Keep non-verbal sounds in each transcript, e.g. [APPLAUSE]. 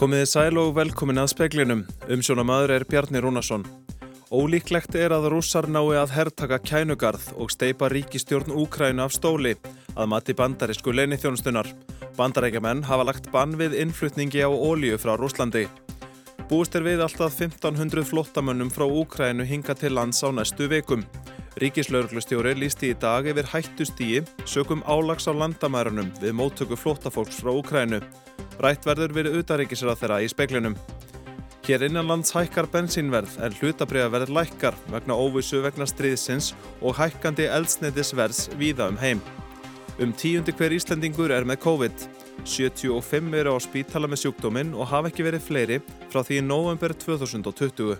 Komiði sæl og velkomin að speklinum. Umsjónamaður er Bjarni Rúnarsson. Ólíklegt er að rússar nái að herrtaka kænugarð og steipa ríkistjórn Úkrænu af stóli að mati bandarísku leinithjónustunar. Bandarækjaman hafa lagt bann við innflutningi á ólíu frá Rúslandi. Búist er við alltaf 1500 flottamönnum frá Úkrænu hinga til lands á næstu vikum. Ríkislauglustjóri lísti í dag yfir hættustíi sökum álags á landamærunum við móttöku flottafólks frá Úkrænu. Rætt verður við utaríkisra þeirra í speklinum. Hér innanlands hækkar bensínverð en hlutabriðaverð lækkar vegna óvissu vegna stríðsins og hækkandi eldsneitisverðs víða um heim. Um tíundi hver Íslandingur er með COVID. 75 eru á spítala með sjúkdóminn og hafa ekki verið fleiri frá því í november 2020.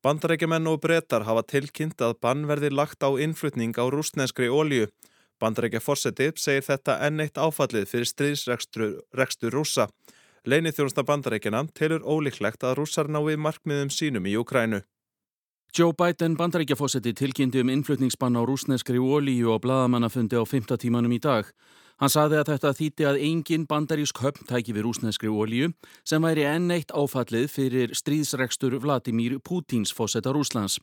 Bandarækjumenn og brettar hafa tilkynnt að bann verði lagt á innflutning á rúsneskri ólju. Bandarækja fórseti segir þetta enn eitt áfallið fyrir stríðsrekstur rúsa. Leinið þjónusta bandarækjana telur ólíklegt að rússar nái markmiðum sínum í Ukrænu. Joe Biden bandarækjafósetti tilkynnti um innflutningsbann á rúsneskri ólíu og bladamannafundi á 5. tímanum í dag. Hann saði að þetta þýtti að engin bandarísk höfn tæki við rúsneskri ólíu sem væri enn eitt áfallið fyrir stríðsrekstur Vladimir Putins fósetta Rúslands.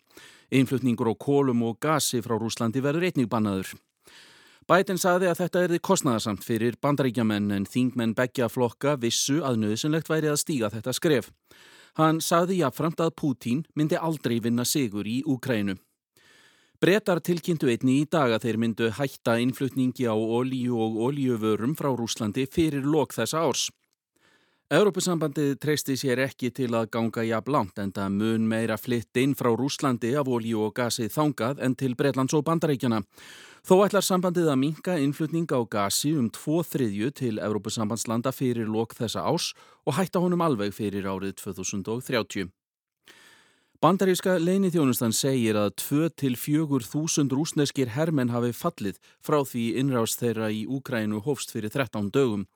Innflutningur á kólum og gasi frá Rúslandi verður einnig bannaður. Biden saði að þetta erði kostnæðarsamt fyrir bandaríkjamenn en þingmenn begja flokka vissu að nöðsynlegt væri að stíga þetta skref. Hann saði jáfnframt að Pútín myndi aldrei vinna sigur í Úkrænu. Bretar tilkynntu einni í dag að þeir myndu hætta innflutningi á olíu og olíuvörum frá Rúslandi fyrir lok þessa árs. Európusambandið treysti sér ekki til að ganga jafn langt en það mun meira flytt inn frá Rúslandi af olíu og gasi þangað en til Breitlands og Bandaríkjana. Þó ætlar sambandið að minka innflutning á gasi um tvo þriðju til Európusambandslanda fyrir lok þessa ás og hætta honum alveg fyrir árið 2030. Bandaríska leini þjónustan segir að 2-4 þúsund rúsneskir hermenn hafi fallið frá því innrást þeirra í Úgrænu hófst fyrir 13 dögum.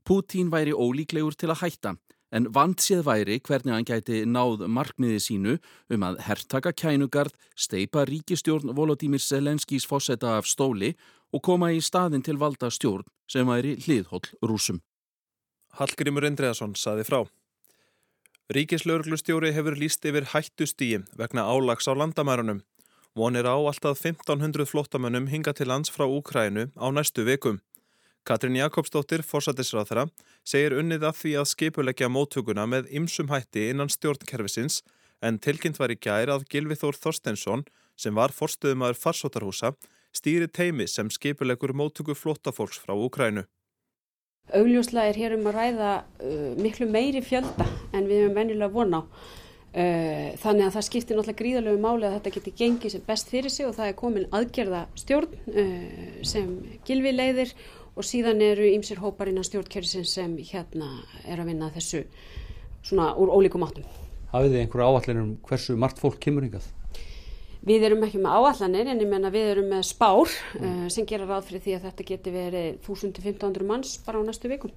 Pútín væri ólíklegur til að hætta en vandsið væri hvernig hann gæti náð markmiði sínu um að herrtaka kænugarð, steipa ríkistjórn Volodymyr Zelenskís fósetta af stóli og koma í staðin til valda stjórn sem væri hliðhóll rúsum. Hallgrimur Endreðarsson saði frá. Ríkislauglustjóri hefur líst yfir hættustíi vegna álags á landamærunum. Vonir á alltaf 1500 flottamönnum hinga til lands frá Úkrænu á næstu vekum. Katrin Jakobsdóttir, fórsættisráþara, segir unnið að því að skipuleggja móttuguna með ymsum hætti innan stjórnkerfisins en tilkynnt var í gær að Gilvi Þór Þorstensson, sem var forstuðumæður farsótarhúsa, stýri teimi sem skipuleggur móttugu flótafólks frá Úkrænu. Augljóslega er hér um að ræða uh, miklu meiri fjölda en við hefum venjulega von á. Uh, þannig að það skiptir náttúrulega gríðalögu máli að þetta geti gengið sem best fyrir sig og það er komin aðgerða stjórn uh, sem Gilvi leiðir og síðan eru ýmsir hópar innan stjórnkerfisins sem hérna er að vinna þessu svona úr ólíkum áttum. Hafið þið einhverju áallanir um hversu margt fólk kemur yngað? Við erum ekki með áallanir en ég menna við erum með spár mm. uh, sem gera ráð fyrir því að þetta geti verið 1000-1500 manns bara á næstu vikum.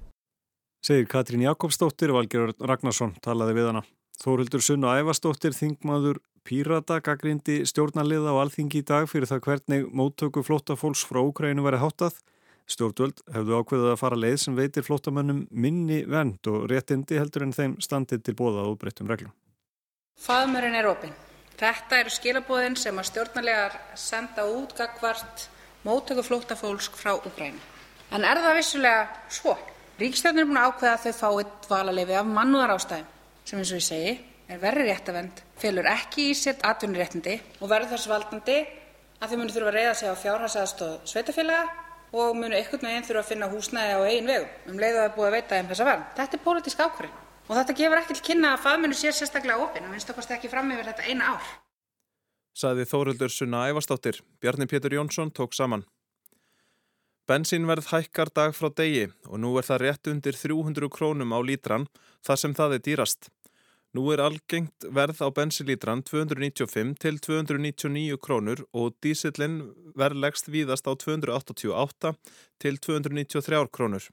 Segir Katrín Jakobsdóttir, Valgerður Ragnarsson talaði við hana. Þóruldur Sunna Ævastóttir, þingmaður Pírata, gaggrindi stjórnarliða á alþingi í dag fyrir það hvernig móttöku flótta fólks frá Ukrænu verið háttað. Stjórnvöld hefðu ákveðið að fara leið sem veitir flótamönnum minni vend og réttindi heldur en þeim standið til bóða og breyttum reglum. Faðmurinn er opinn. Þetta eru skilabóðin sem að stjórnarlegar senda út gagvart móttöku flótafólk frá Ukrænu. En er það vissulega svo? Ríkstjórnir er búin að ákveða að þau fáið dvalarleifi af mannúðar ástæðum sem eins og ég segi er verri réttavend, felur ekki í sér atvinnuréttindi og verður þess valdandi að þau munu þurfa að reyða sig á fjárhagsaðstóð sveitafélaga og munu einhvern veginn þurfa að finna húsnæði á eigin vegum um leið og það er búið að veita þeim þessa vernd. Þetta er pólitísk ákvörðun og þetta gefur ekki til kynna að faðmennu sé sérstaklega opinn að minnst okkar ekki fram yfir þetta eina ár. Saði Þóruldur Sunna Ævastóttir. Bjarni Pétur Jónsson tók saman. Bensínverð hækkar dag frá degi og nú er það rétt undir 300 krónum á lítran þar sem það er dýrast. Nú er algengt verð á bensilítran 295 til 299 krónur og dísillin verðlegst víðast á 288 til 293 krónur.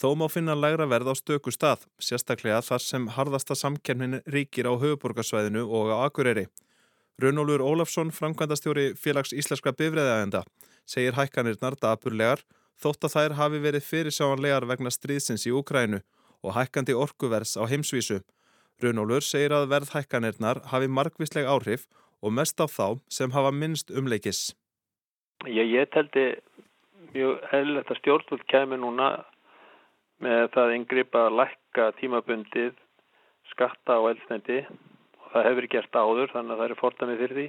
Þó má finna lægra verð á stöku stað, sérstaklega þar sem harðasta samkernin ríkir á höfuborgarsvæðinu og á Akureyri. Runólfur Ólafsson, framkvæmdastjóri félags íslenska bifræðaðenda, segir hækkanirnar dapurlegar þótt að þær hafi verið fyrirsjáanlegar vegna stríðsins í Úkrænu og hækkandi orkuvers á heimsvísu. Runólfur segir að verðhækkanirnar hafi margvísleg áhrif og mest á þá sem hafa minnst umleikis. Ég, ég teldi mjög eðlilegt að stjórnvöld kemur núna með það yngripa að lækka tímabundið skatta á eldsneiti og það hefur gert áður þannig að það er fortanið fyrir því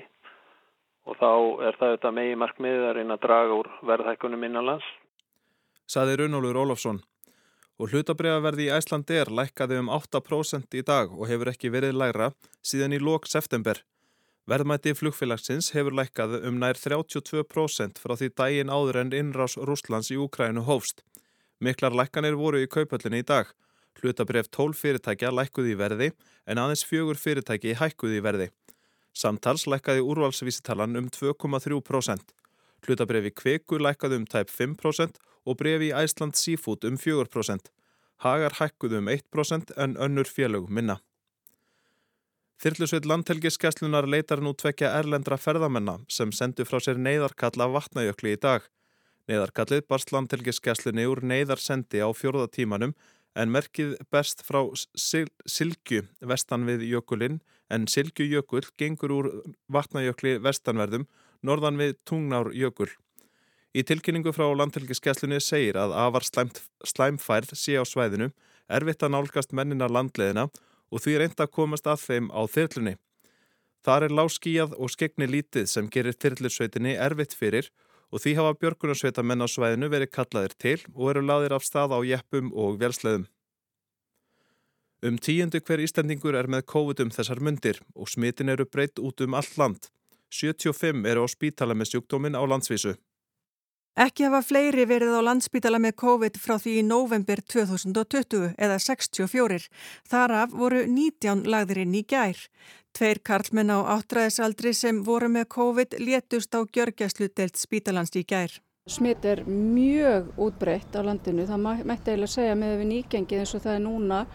og þá er það þetta megi markmiðið að reyna að draga úr verðhækkunum innanlands. Saði Runólfur Ólafsson og hlutabriðaverði í Æslandi er lækkaði um 8% í dag og hefur ekki verið lægra síðan í lok september. Verðmætti flugfélagsins hefur lækkaði um nær 32% frá því dægin áður en innrás Rúslands í Úkrænu hófst. Miklar lækkanir voru í kaupöllinni í dag. Hlutabrif 12 fyrirtækja lækkuði í verði en aðeins fjögur fyrirtæki hækkuði í verði. Samtals lækkaði úrvalsvísitalan um 2,3%. Hlutabrefi Kveku lækkaði um tæp 5% og brefi í Æsland Seafood um 4%. Hagar hækkuði um 1% en önnur félög minna. Þyrlusveit landhelgiskeslunar leitar nú tvekja erlendra ferðamenna sem sendu frá sér neyðarkalla vatnajökli í dag. Neyðarkallið barst landhelgiskesslunni úr neyðarsendi á fjórðatímanum en merkið best frá Silgu vestan við jökulinn en Silgjujökull gengur úr vatnajökli vestanverðum norðan við Tungnárjökull. Í tilkynningu frá landhelgiskesslunni segir að afar slæmt, slæmfærð sé á svæðinu, erfitt að nálgast menninar landleðina og því reynda að komast að þeim á þyrlunni. Þar er láskíjað og skegni lítið sem gerir þyrlusveitinni erfitt fyrir og því hafa björgunarsveitamenn á svæðinu verið kallaðir til og eru laðir af stað á jeppum og velsleðum. Um tíundu hver Íslandingur er með COVID um þessar myndir og smitin eru breytt út um allt land. 75 eru á spítala með sjúkdómin á landsvísu. Ekki hafa fleiri verið á landsbítala með COVID frá því í november 2020 eða 64. Þaraf voru 19 lagðir inn í gær. Tveir karlmenn á áttræðisaldri sem voru með COVID létust á gjörgjæslu delt spítalans í gær. Smitt er mjög útbreytt á landinu. Það mætti eiginlega segja með við nýgengið eins og það er núna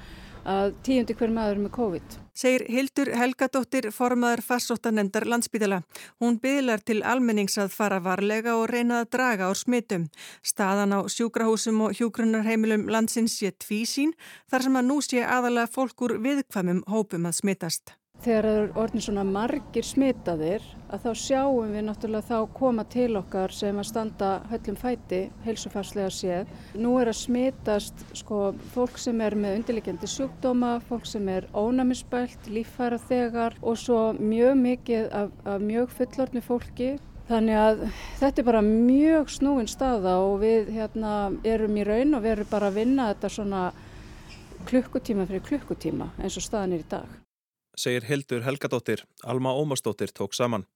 að tíundi hver maður með COVID. Segir Hildur Helgadóttir formaður farsóttanendar landsbytala. Hún byðlar til almennings að fara varlega og reyna að draga á smittum. Staðan á sjúkrahúsum og hjúgrunarheimilum landsins sé tvísín þar sem að nú sé aðalega fólkur viðkvæmum hópum að smittast. Þegar það er orðin svona margir smitaðir að þá sjáum við náttúrulega þá koma til okkar sem að standa höllum fæti, heilsufarslega séð. Nú er að smitast sko, fólk sem er með undirlegjandi sjúkdóma, fólk sem er ónæmisbælt, líffæra þegar og svo mjög mikið af, af mjög fullorðni fólki. Þannig að þetta er bara mjög snúin staða og við hérna, erum í raun og við erum bara að vinna þetta svona klukkutíma fyrir klukkutíma eins og staðan er í dag segir Hildur Helgadóttir, Alma Ómarsdóttir tók saman.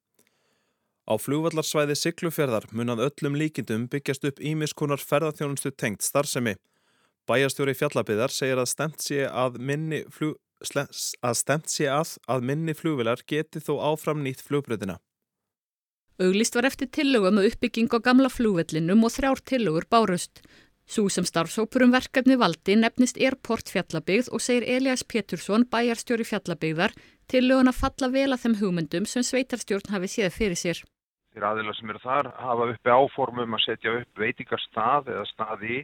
Á flugvallarsvæði Siglufjörðar munað öllum líkindum byggjast upp ímiskunar ferðarþjónustu tengt starfsemi. Bæjastjóri Fjallabiðar segir að stemt sé að minni, flug, að að, minni flugvilar geti þó áfram nýtt flugbröðina. Auglist var eftir tillögum að uppbygging á gamla flugvellinum og þrjár tillögur bárust. Sú sem starfsópur um verkefni valdi nefnist Airport fjallabigð og segir Elias Pétursson, bæjarstjóri fjallabigðar, til löguna falla vel að þeim hugmyndum sem sveitarstjórn hafi séð fyrir sér. Þeir aðila sem eru þar hafa uppi áformum að setja upp veitingarstað eða staði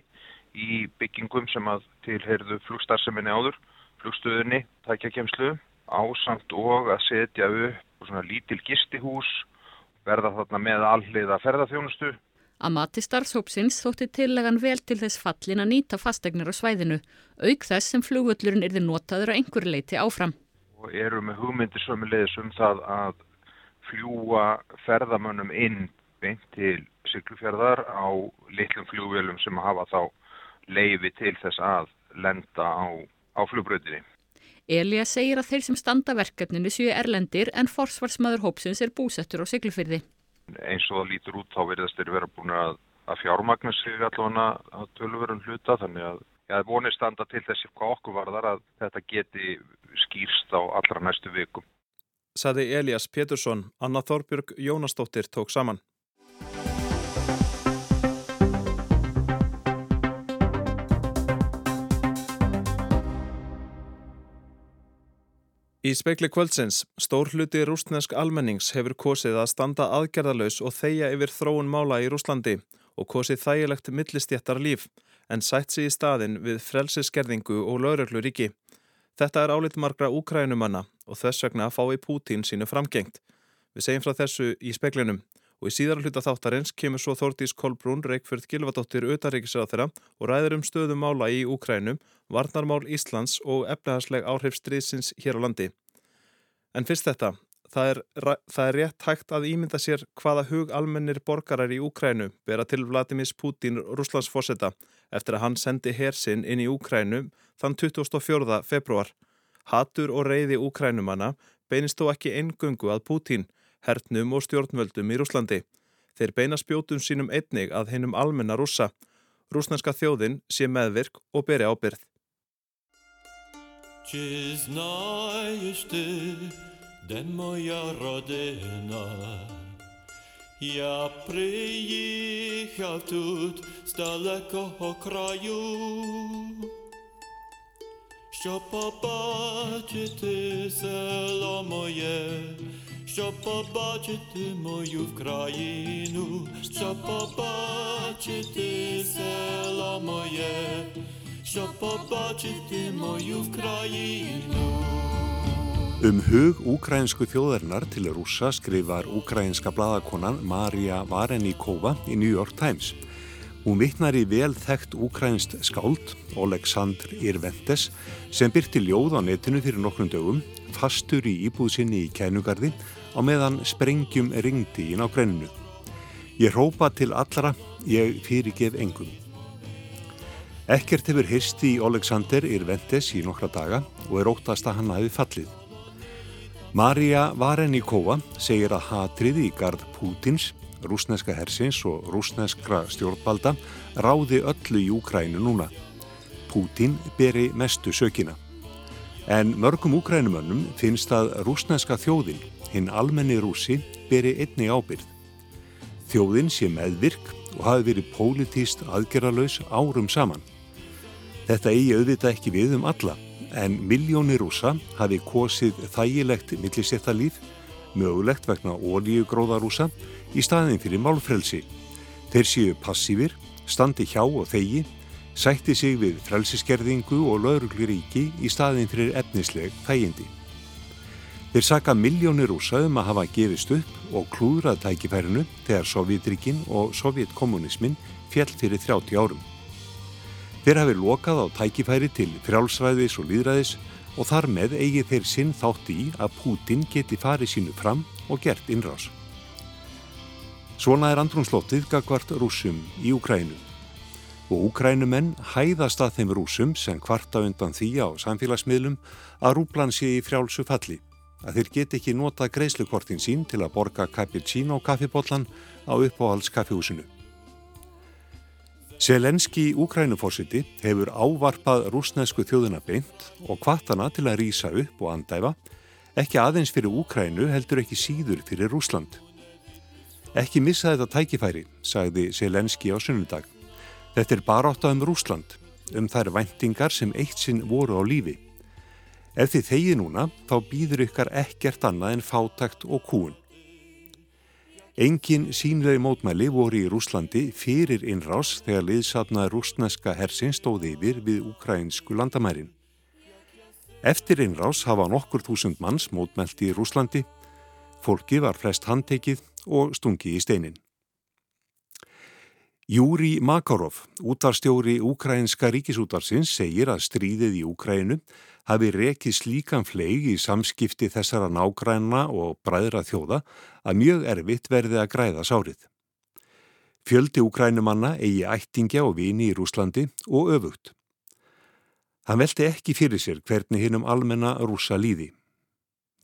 í byggingum sem að tilherðu flugstarseminni áður, flugstöðunni, tækjakemslu, ásamt og að setja upp svona lítil gistihús, verða þarna með alliða ferðarþjónustu Að mati starfshópsins þótti tillegan vel til þess fallin að nýta fastegnir á svæðinu, auk þess sem flugvöllurinn erði notaður á einhverju leiti áfram. Og eru með hugmyndir sömulegis um það að fljúa ferðamönnum inn beint til syklufjörðar á litlum fljúvélum sem hafa þá leifi til þess að lenda á, á flugbröðinni. Elías segir að þeir sem standa verkefninu séu erlendir en forsvarsmaður hópsins er búsettur á syklufyrði eins og það lítur út þá verðast þeir vera búin að, að fjármagna sig allavega að tölverun hluta þannig að ég hef vonið standa til þessi hvað okkur varðar að þetta geti skýrst á allra næstu vikum. Saði Elias Pétursson, Anna Þorbjörg Jónastóttir tók saman. Í speikli kvöldsins, stór hluti rústnesk almennings hefur kosið að standa aðgerðalös og þeia yfir þróun mála í Rúslandi og kosið þægilegt millistjættar líf en sætt sig í staðin við frelsiskerðingu og laurögluríki. Þetta er álit margra úkrænumanna og þess vegna fái Pútín sínu framgengt. Við segjum frá þessu í speklinum og í síðara hluta þáttarins kemur svo Þórtís Kolbrún Reykjörð Gilvadóttir auðarriksrað þeirra og ræður um stöðum mála í Úkrænum, varnarmál Íslands og efnahagsleg áhrif stríðsins hér á landi. En fyrst þetta, það er, það er rétt hægt að ímynda sér hvaða hug almennir borgarar í Úkrænu bera til Vladimir Putin Rúslandsforsetta eftir að hann sendi hersinn inn í Úkrænu þann 24. februar. Hatur og reyði Úkrænumanna beinist þó ekki eingöngu að Putin hernum og stjórnvöldum í Rúslandi. Þeir beina spjótum sínum einnig að hennum almenna rúsa. Rúsnanska þjóðin sé meðvirk og beri ábyrð. Чи знаєш ти, де моя родина? Я приїхав тут з далекого краю, щоб побачити село моє, щоб побачити мою країну, щоб побачити село моє, щоб побачити мою країну. Um hug úkrænsku þjóðarinnar til rúsa skrifar úkrænska bladakonan Marja Varenikova í New York Times. Hún vittnar í vel þekkt úkrænst skáld, Oleksandr Irventes, sem byrti ljóð á netinu fyrir nokkrum dögum, fastur í íbúðsynni í kænugarði á meðan sprengjum ringdi í nágræninu. Ég rópa til allra, ég fyrirgef engum. Ekkert hefur histi í Alexander Irventes í nokkra daga og er óttast að hann hafi fallið. Marja Varenikova segir að hatrið í gard Pútins, rúsneska hersins og rúsneskra stjórnbalda ráði öllu í Úkrænu núna. Pútin beri mestu sökina. En mörgum úkrænumönnum finnst að rúsneska þjóðin hinn almenni rúsi beri einni ábyrð. Þjóðin sé meðvirk og hafi verið pólitíst aðgerralaus árum saman. Þetta eigi auðvita ekki við um alla, en miljónir rúsa hafi kosið þægilegt millisettalíf, mögulegt vegna ólíugróðarúsa, í staðin fyrir málfrelsi. Þeir séu passífir, standi hjá og þegi, sætti sig við frelsiskerðingu og laurugluríki í staðin fyrir efnisleg þægindi. Þeir saka miljónir rúsa um að hafa gefist upp og klúðrað tækifærinu þegar Sovjetrikinn og Sovjetkommunismin fjall fyrir 30 árum. Þeir hafi lokað á tækifæri til frjálsræðis og líðræðis og þar með eigi þeir sinn þátt í að Putin geti farið sínu fram og gert innrás. Svona er andrumslóttið gagvart rúsum í Ukrænu og Ukrænumenn hæðast að þeim rúsum sem kvarta undan því á samfélagsmiðlum að rúplan sé í frjálsu falli að þeir get ekki nota greiðslukortin sín til að borga cappuccino kaffibotlan á uppáhalds kaffihúsinu. Selenski Úkrænufórsiti hefur ávarpað rúsnesku þjóðuna beint og kvartana til að rýsa upp og andæfa, ekki aðeins fyrir Úkrænu heldur ekki síður fyrir Rúsland. Ekki missa þetta tækifæri, sagði Selenski á sunnundag. Þetta er bara átt að um Rúsland, um þær væntingar sem eitt sinn voru á lífi. Ef þið þegi núna, þá býður ykkar ekkert annað en fátakt og kúun. Engin sínlegi mótmæli voru í Rúslandi fyrir innrás þegar liðsatnaði rúsneska hersin stóði yfir við ukrainsku landamærin. Eftir innrás hafa nokkur þúsund manns mótmælti í Rúslandi, fólki var flest handtekið og stungi í steinin. Júri Makarov, útarstjóri Ukrainska ríkisútarsins, segir að stríðið í Ukraínu hafi rekið slíkan fleig í samskipti þessara nágræna og bræðra þjóða að mjög erfitt verði að græða sárið. Fjöldi Ukrænumanna eigi ættingja og vini í Rúslandi og öfugt. Hann velti ekki fyrir sér hvernig hinnum almenna rúsa líði.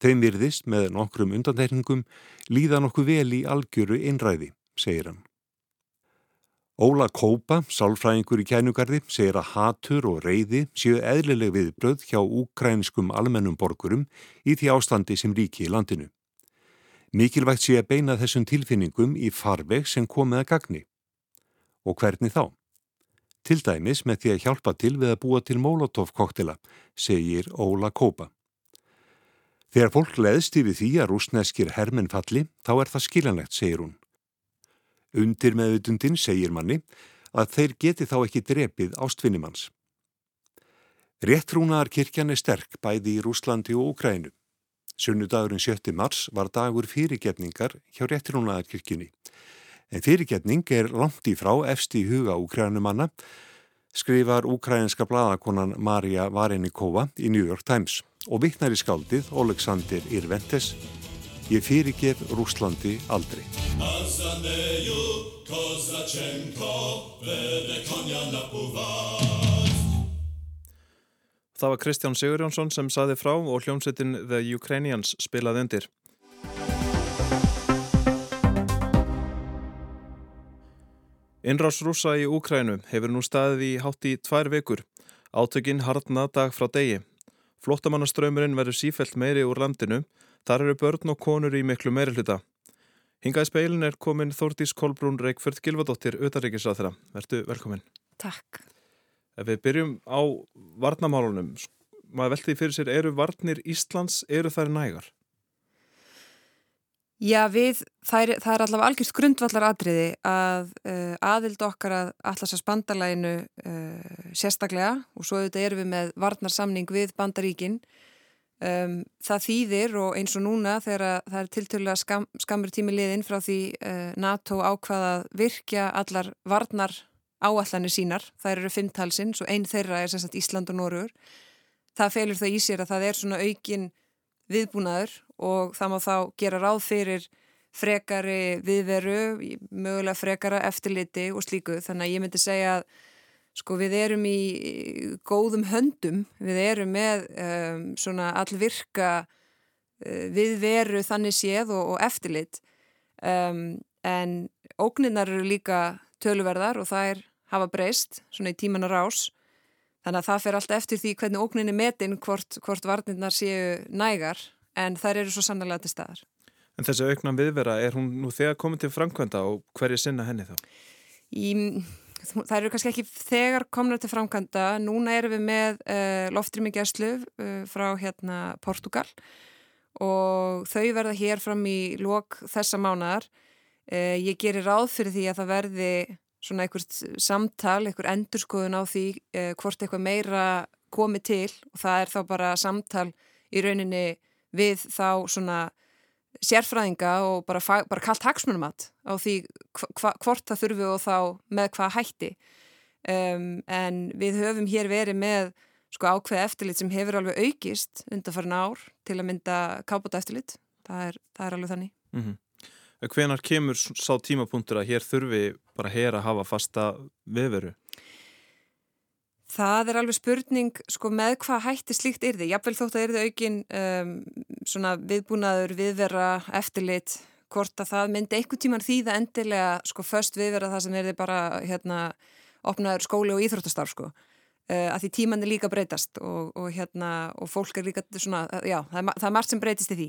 Þeim virðist með nokkrum undantekningum líða nokkuð vel í algjöru einræði, segir hann. Óla Kópa, sálfræðingur í kænugarði, segir að hatur og reyði séu eðlileg viðbröð hjá úkrænskum almennum borgurum í því ástandi sem ríki í landinu. Mikilvægt sé að beina þessum tilfinningum í farveg sem komið að gagni. Og hvernig þá? Til dæmis með því að hjálpa til við að búa til Molotov-koktela, segir Óla Kópa. Þegar fólk leðst yfir því að rúsneskir hermenn falli, þá er það skiljanlegt, segir hún. Undir meðutundin segir manni að þeir geti þá ekki drepið ástfinnimanns. Réttrúnaðar kirkjan er sterk bæði í Rúslandi og Úkrænu. Sunnudagurinn 7. mars var dagur fyrirgefningar hjá réttrúnaðar kirkjunni. En fyrirgefning er langt í frá efst í huga úkrænumanna, skrifar úkrænska bladakonan Marja Varenikova í New York Times og vittnar í skaldið Oleksandr Irventes Ég fyrirgef Rúslandi aldrei. Það var Kristján Sigurjónsson sem saði frá og hljómsettin The Ukrainians spilaði undir. Innrás rúsa í Úkrænu hefur nú staðið í hátt í tvær vekur. Átökinn hardna dag frá degi. Flottamannaströymurinn verður sífelt meiri úr landinu. Þar eru börn og konur í miklu meiri hluta. Hingað í speilin er komin Þórtís Kolbrún Reykjörð Gilvadóttir, auðarrikisrað þeirra. Vertu velkomin. Takk. Ef við byrjum á varnamálunum, maður velti fyrir sér, eru varnir Íslands, eru þær nægar? Já, við, það er, það er allavega algjörst grundvallar atriði að uh, aðild okkar að allarsast bandalæginu uh, sérstaklega og svo auðvitað erum við með varnarsamning við bandaríkinn. Um, það þýðir og eins og núna þegar það er tiltölulega skam, skamur tími liðin frá því uh, NATO ákvaðað virkja allar varnar áallanir sínar. Það eru fimmtalsins og einn þeirra er sérstaklega Ísland og Norður. Það felur það í sér að það er svona aukin viðbúnaður og það má þá gera ráð fyrir frekari viðveru, mögulega frekara eftirliti og slíku. Þannig að ég myndi segja að sko við erum í góðum höndum, við erum með um, svona allvirka uh, viðveru þannig séð og, og eftirlit. Um, en ógninnar eru líka töluverðar og það er hafa breyst svona í tíman og rás. Þannig að það fer alltaf eftir því hvernig ógninni metin hvort, hvort varnirnar séu nægar en þær eru svo sannlega til staðar. En þessi auknan viðvera, er hún nú þegar komið til framkvæmda og hverju sinna henni þá? Í, það eru kannski ekki þegar komna til framkvæmda. Núna erum við með uh, loftrýmingjastlu uh, frá hérna Portugal og þau verða hér fram í lok þessa mánadar. Uh, ég gerir ráð fyrir því að það verði svona einhvert samtal, einhver endurskoðun á því hvort eitthvað meira komi til og það er þá bara samtal í rauninni við þá svona sérfræðinga og bara, bara kallt hagsmunumat á því hva, hvort það þurfi og þá með hvað hætti um, en við höfum hér verið með sko ákveð eftirlit sem hefur alveg aukist undan farin ár til að mynda kápota eftirlit, það er, það er alveg þannig mm -hmm. Hvenar kemur sá tímapunktur að hér þurfi bara hér að hafa fasta viðveru? Það er alveg spurning sko, með hvað hætti slíkt yrði. Jafnvel þótt að yrði aukin um, viðbúnaður, viðvera, eftirlit, hvort að það myndi einhver tíman þýða endilega sko, först viðvera það sem yrði bara hérna, opnaður skóli og íþróttastarf. Sko. Uh, að því tíman er líka breytast og, og, hérna, og fólk er líka svona, já, það er, það er margt sem breytist í því.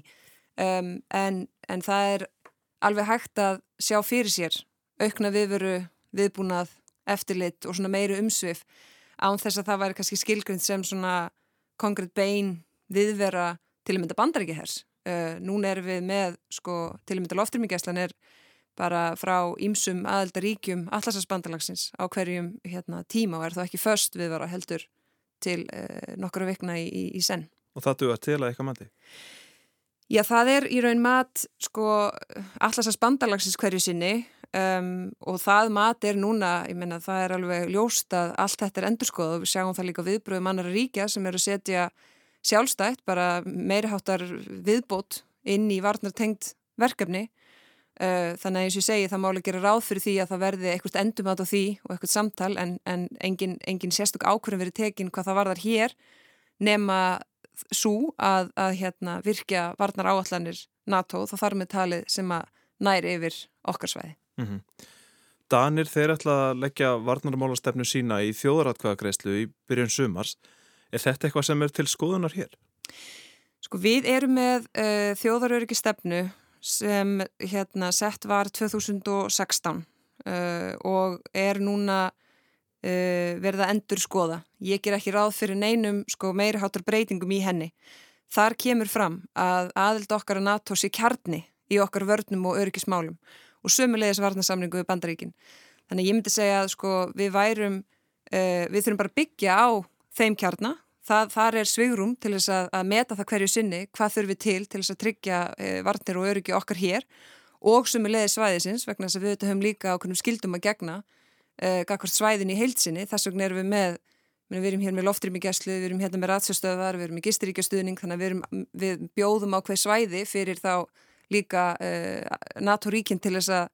Um, en, en það er alveg hægt að sjá fyrir sér aukna viðveru, viðbúnað, eftirlit og meiri umsvið án þess að það væri kannski skilgrund sem svona konkrétt bein viðvera til að mynda bandaríkihers. Uh, núna erum við með, sko, til að mynda loftrymmingjæslan er bara frá ímsum aðeldaríkjum allarsasbandalagsins á hverjum hérna, tíma og er þá ekki först viðvara heldur til uh, nokkru vikna í, í, í senn. Og það duðar til að eitthvað mati? Já, það er í raun mat, sko, allarsasbandalagsins hverju sinni Um, og það mat er núna, ég menna það er alveg ljóst að allt þetta er endurskoð og við sjáum það líka viðbröðum annara ríkja sem eru að setja sjálfstætt bara meiriháttar viðbót inn í varnartengt verkefni uh, þannig að eins og ég segi það máli gera ráð fyrir því að það verði eitthvað endumat á því og eitthvað samtal en, en engin, engin sérstök ákvörðum verið tekin hvað það varðar hér nema svo að, að hérna, virkja varnar áallanir NATO þá þarf með talið sem að næri yfir okkar sveiði. Mm -hmm. Danir þeir ætla að leggja varnarmálastefnu sína í þjóðratkvæðagreislu í byrjun sumars. Er þetta eitthvað sem er til skoðunar hér? Sko við erum með uh, þjóðaröryggi stefnu sem hérna sett var 2016 uh, og er núna uh, verið að endur skoða. Ég ger ekki ráð fyrir neinum sko, meiri hátar breytingum í henni. Þar kemur fram að aðild okkar að NATO sé kjarni í okkar vörnum og öryggismálum og sömulegis varnarsamningu við bandaríkin. Þannig ég myndi segja að sko við værum, uh, við þurfum bara að byggja á þeim kjarnar, þar er svigrum til þess að, að meta það hverju sinni, hvað þurfum við til til þess að tryggja uh, varnir og öryggi okkar hér og sömulegis svæðisins vegna þess að við höfum líka okkur skildum að gegna uh, gagvart svæðin í heilsinni, þess vegna erum við með við erum hér með loftrými gæslu, við erum hérna með ratsjastöðar, við erum með gisturíkjastuðning þannig að við, erum, við bjóðum á hver svæði fyrir þá líka uh, NATO-ríkinn til þess að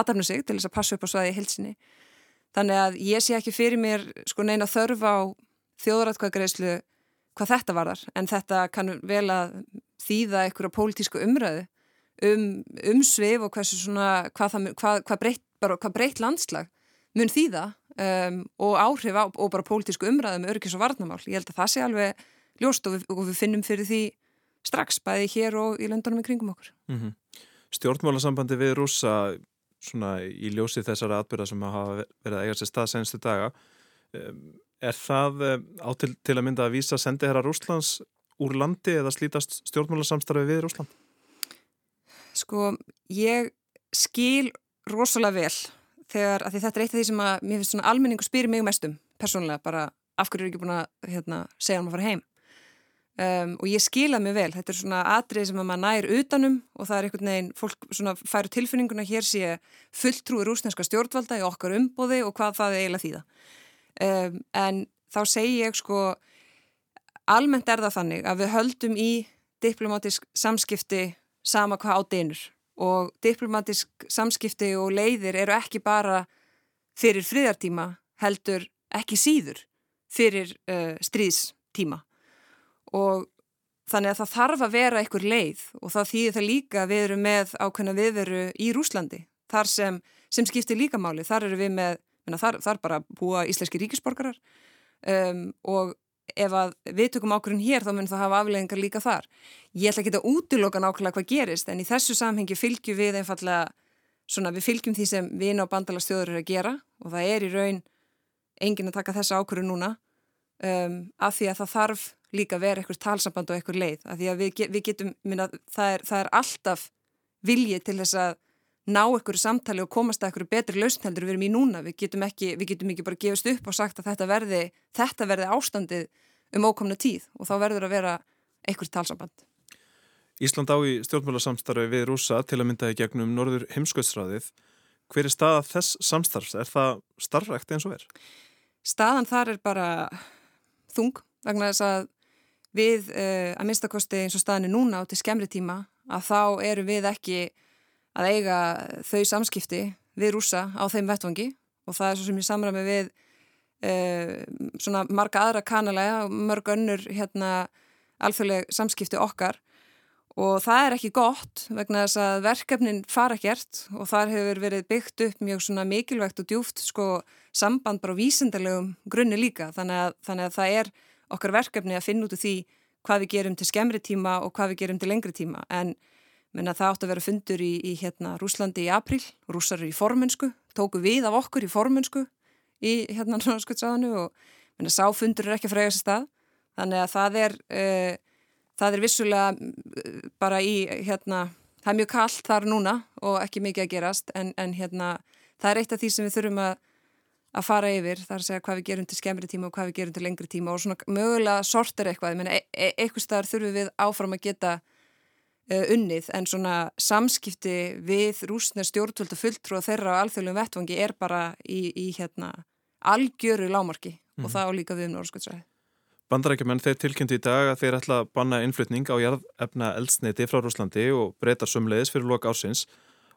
aðdæfna sig, til þess að passa upp á svæði í hilsinni. Þannig að ég sé ekki fyrir mér sko neina þörf á þjóðratkvæðgreðslu hvað þetta varðar, en þetta kann vel að þýða einhverja pólitísku umræðu um umsvið og svona, hvað, það, hvað, hvað, breytt, bara, hvað breytt landslag mun þýða um, og áhrif á, og bara pólitísku umræðum örgis og varnamál. Ég held að það sé alveg ljóst og við, og við finnum fyrir því strax bæði hér og í löndunum í kringum okkur. Mm -hmm. Stjórnmálasambandi við rúsa svona í ljósi þessara atbyrða sem hafa verið að eiga sér stað senstu daga er það á til, að mynda að vísa sendi herra Rúslands úr landi eða slítast stjórnmálasamstarfi við Rúsland? Sko, ég skil rosalega vel þegar, að því þetta er eitt af því sem að mér finnst svona almenningu spyrir mig mestum, persónulega, bara af hverju er ekki búin að hérna, segja hann um að fara heim um, og ég skila mig vel, þetta er svona atrið sem að maður nær utanum og það er einhvern veginn, fólk svona færu tilfinninguna hér sé fulltrúi rúsneska stjórnvalda í okkar umbóði og hvað það er eiginlega þýða. Um, en þá segi ég sko almennt er það þannig að við höldum í diplomatisk samskipti sama hvað á dynur. Og diplomatisk samskipti og leiðir eru ekki bara fyrir friðartíma heldur ekki síður fyrir uh, stríðstíma og þannig að það þarf að vera einhver leið og það þýðir það líka að við erum með ákveðna viðveru í Rúslandi þar sem, sem skiptir líka máli, þar eru við með, þar, þar bara búa íslenski ríkisborgarar um, og ef að við tökum ákvörðin hér þá mun það hafa afleggingar líka þar. Ég ætla ekki að útiloka nákvæmlega hvað gerist en í þessu samhengi fylgjum við einfallega, svona við fylgjum því sem inn á bandalastjóður eru að gera og það er í raun engin að taka þessa ákvörðu núna um, af því að það þarf líka að vera eitthvað talsamband og eitthvað leið af því að við, við getum, minna, það, er, það er alltaf viljið til þess að ná einhverju samtali og komast að einhverju betri lausnheldur við erum í núna. Við getum ekki, við getum ekki bara gefist upp og sagt að þetta verði, þetta verði ástandið um ókomna tíð og þá verður að vera einhverju talsamband. Ísland á í stjórnmálasamstarfi við rúsa til að mynda í gegnum Norður heimskvöldsræðið. Hver er staða þess samstarfs? Er það starfrækt eins og er? Staðan þar er bara þung vegna þess að við uh, að minnstakosti eins og staðinni núna á til skemmri tíma að þá eru við ekki að eiga þau samskipti við rúsa á þeim vettvangi. Og það er svo sem ég samræmi við uh, svona marga aðra kanalega og mörg önnur hérna alþjóðleg samskipti okkar og það er ekki gott vegna þess að verkefnin fara ekkert og þar hefur verið byggt upp mjög svona mikilvægt og djúft sko samband bara vísendarlegum grunni líka. Þannig að, þannig að það er okkar verkefni að finna út af því hvað við gerum til skemmri tíma og hvað við gerum til lengri tíma. En Menna, það átti að vera fundur í, í hérna, Rúslandi í april, rússar eru í formensku, tóku við af okkur í formensku í hérna [LAUGHS] náttúrulega og menna, sá fundur er ekki að frega sér stað. Þannig að það er, uh, það er vissulega uh, bara í, hérna, það er mjög kallt þar núna og ekki mikið að gerast en, en hérna, það er eitt af því sem við þurfum að, að fara yfir, það er að segja hvað við gerum til skemmri tíma og hvað við gerum til lengri tíma og svona mögulega sortir eitthvað, ég menna, e e eitthvað staðar þurfum við áfram að geta Eh, unnið en svona samskipti við rúsna stjórnvöld og fulltrú og þeirra á alþjóðlum vettvangi er bara í, í hérna algjöru lámarki mm. og mhm. það á líka við um Norskjöldsræði. Bandarækjumenn þeir tilkynnti í dag að þeir ætla að banna innflutning á jarðefna eldsneiti frá Rúslandi og breytar sumleiðis fyrir loka ársins.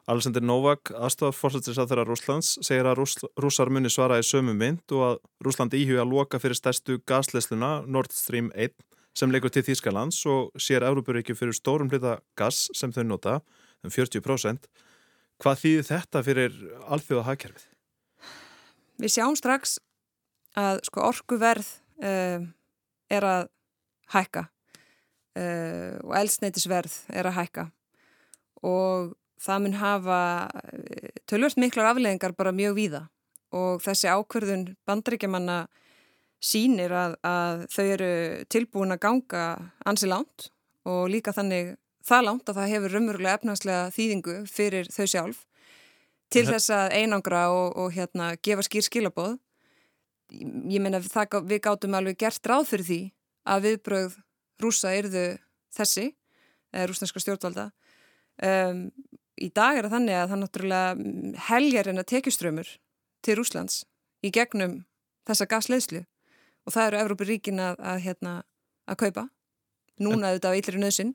Alessandir Novak, þeirra Rúslands, segir að Rús, rússar muni svara í sömu mynd og að Rúsland íhuga að loka fyrir stærstu gaslesluna Nord Stream 1 sem leikur til Þýskalands og sér Európaríkju fyrir stórum hlita gas sem þau nota, um 40%. Hvað þýðir þetta fyrir alþjóða hagkerfið? Við sjáum strax að sko, orkuverð uh, er að hækka uh, og elsneitisverð er að hækka. Og það mun hafa eh, tölvört miklar afleggingar bara mjög víða. Og þessi ákverðun bandrækjamanna sínir að, að þau eru tilbúin að ganga ansi lánt og líka þannig það lánt að það hefur raunverulega efnagslega þýðingu fyrir þau sjálf til þess að einangra og, og hérna gefa skýr skilaboð ég meina það, við gátum alveg gert ráð fyrir því að viðbröð rúsa erðu þessi eða rúsneska stjórnvalda. Um, í dag er það þannig að það náttúrulega helgar en að tekjuströmmur til Rúslands í gegnum þessa gasleðslu og það eru Evrópuríkin að, að, hérna, að kaupa. Núna en, auðvitað á yllri nöðsin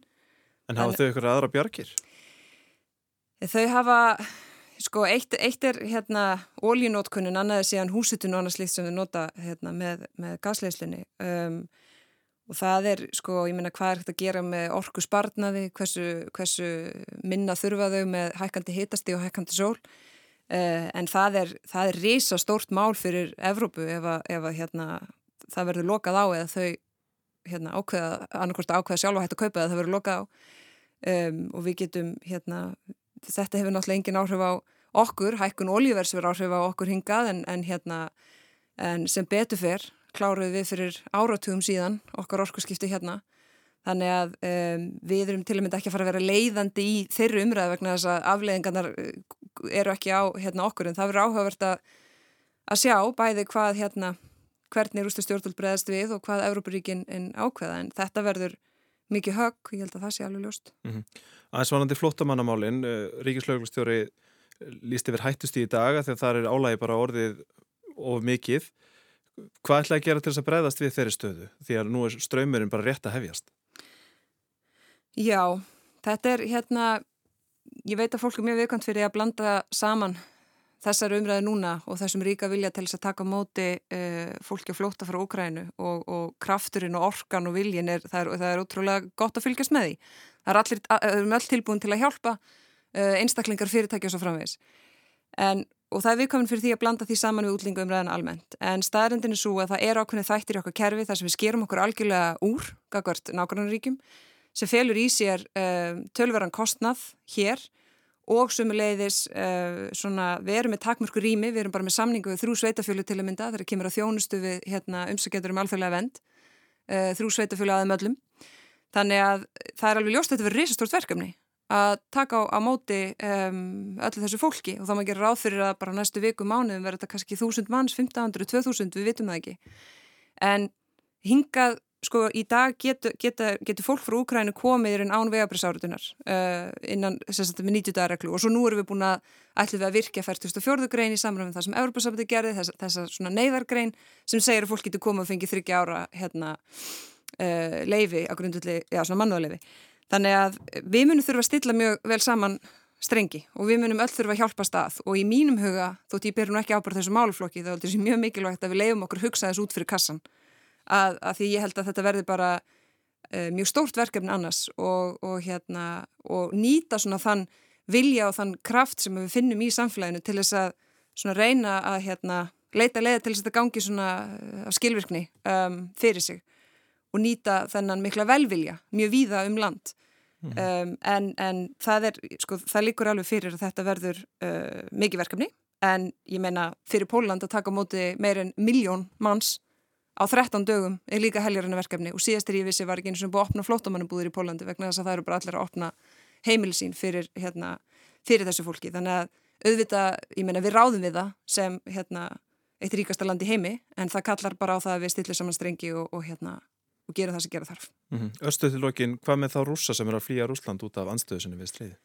En hafa þau ykkur aðra bjargir? Þau hafa sko eitt, eitt er hérna ólínótkunnin annaði síðan húsitun og annars líkt sem þau nota hérna, með, með gasleðslunni um, og það er sko, ég meina hvað er hægt að gera með orku sparnaði, hversu, hversu minna þurfa þau með hækkandi hitasti og hækkandi sól? Uh, en það er, það er risa stórt mál fyrir Evrópu ef að, ef að hérna, það verður lokað á eða þau hérna, ákveða, annarkort ákveða sjálfa hægt að kaupa eða það verður lokað á. Um, og við getum hérna, þetta hefur náttúrulega engin áhrif á okkur, hækkun olíverðs verður áhrif á okkur hingað en, en, hérna, en sem betur fyrr kláruð við fyrir áratugum síðan okkar orkusskipti hérna þannig að um, við erum til og með ekki að fara að vera leiðandi í þeirru umræð vegna þess að afleiðingarnar uh, eru ekki á hérna, okkur en það verður áhugavert að, að sjá bæði hvað hérna hvernig rústu stjórnvöld bregðast við og hvað Európaríkin ákveða en þetta verður mikið högg, ég held að það sé alveg ljóst. Mm -hmm. Aðeins vanandi flottamannamálin, uh, Ríkislauglustjóri líst yfir hættust í daga þegar það er álægi bara orðið of mikið. Hvað ætlaði að gera til þess að bregðast við þeirri stöðu? Því að nú er ströymurinn bara rétt að hefjast. Já, þetta er hérna, ég veit að fólk er mjög viðkvæmt fyrir að blanda saman þessar umræði núna og þessum ríka vilja til þess að taka móti uh, fólki að flóta frá Úkrænu og, og krafturinn og orkan og viljin er, það er, það er ótrúlega gott að fylgjast með því. Það er allir, um öll tilbúin til að hjálpa uh, einstaklingar fyrirtækja svo framvegis. En, og það er viðkomin fyrir því að blanda því saman við útlingu umræðan almennt. En staðrendin er svo að það er ákveðin þættir í okkar kerfi þar sem við skerum okkur algjörlega úr, gagvart nákvæmnaríkjum, sem felur í sér uh, tölveran kostnað hér og sumulegðis uh, svona, við erum með takmörku rými, við erum bara með samningu við þrjú sveitafjölu til að mynda, þegar kemur að þjónustu við hérna, umsækjendur um alþjóðlega vend uh, þrjú sveitafjölu aðeim öllum. Þannig að það er alveg ljóst að þetta verður risastort verkefni að taka á, á móti um, öllu þessu fólki og þá maður gerir ráð fyrir að bara næstu viku mánuðum verður þetta kannski 1000 manns, 1500, 2000, við vitum það ekki. En hingað sko í dag getur, getur, getur fólk frá Úkrænu komið án vegabrisárutunar uh, innan sérstaklega með 90 dagareglu og svo nú erum við búin að ætlum við að virkja 44. grein í samræðum það sem Európa-sambandi gerði, þess, þessa svona neyðargrein sem segir að fólk getur komið og fengið 30 ára hérna, uh, leifi á grundulli, já svona mannúðleifi þannig að við munum þurfa að stilla mjög vel saman strengi og við munum öll þurfa að hjálpa stað. Og í mínum huga, þótt ég ber nú ekki ábært þessu máluflokki þá er þetta mjög mikilvægt að við leiðum okkur hugsa þess út fyrir kassan að, að því ég held að þetta verði bara uh, mjög stórt verkefni annars og, og, hérna, og nýta svona þann vilja og þann kraft sem við finnum í samfélaginu til þess að svona reyna að hérna, leita leiða til þess að þetta gangi svona eh, af skilvirkni um, fyrir sig og nýta þennan mikla velvilja mjög víða um land mm. um, en, en það er sko, það líkur alveg fyrir að þetta verður uh, mikið verkefni en ég meina fyrir Póland að taka móti meir en miljón manns á 13 dögum er líka heljarinnu verkefni og síðastir ég vissi var ekki eins og búið að opna flótamannubúðir í Pólandi vegna þess að það eru bara allir að opna heimilisín fyrir, hérna, fyrir þessu fólki. Þannig að auðvitað, ég meina við ráðum við það sem hérna, eitt ríkasta land í heimi en það kallar bara á það að við stillum saman strengi og, og, hérna, og gera það sem gera þarf. Mm -hmm. Östuð til lokin, hvað með þá rúsa sem eru að flýja Rúsland út af anstöðusinni við stríði?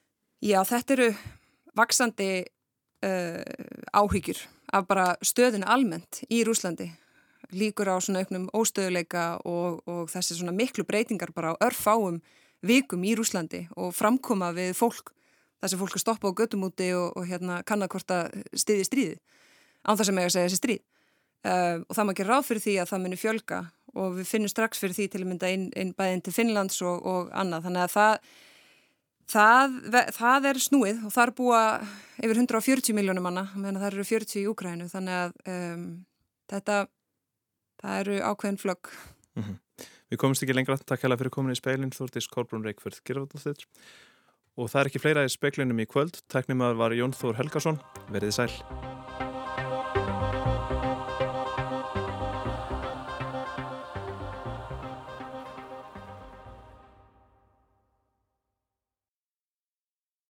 Já, þetta eru vaksandi uh, áhyggjur af bara stöðinu almennt í Rúslandi líkur á svona auknum óstöðuleika og, og þessi svona miklu breytingar bara á örfáum vikum í Rúslandi og framkoma við fólk þessi fólk að stoppa á göttumúti og, og hérna kannakvort að stiði stríði án það sem ég að segja þessi stríð. Uh, og það maður ekki ráð fyrir því að það muni fjölga og við finnum strax fyrir því til að mynda inn, inn bæðin til Finnlands og, og annað. Þannig að það Það, það er snúið og það er búa yfir 140 miljónum manna, það eru 40 í Úkrænu þannig að um, þetta það eru ákveðin flögg. Mm -hmm. Við komumst ekki lengra, takk hella fyrir komin í speilin, Þúrtís Kolbrún Reykjörð Girðardóttir og það er ekki fleira í speiklinum í kvöld, teknum að var Jón Þór Helgason, verið sæl.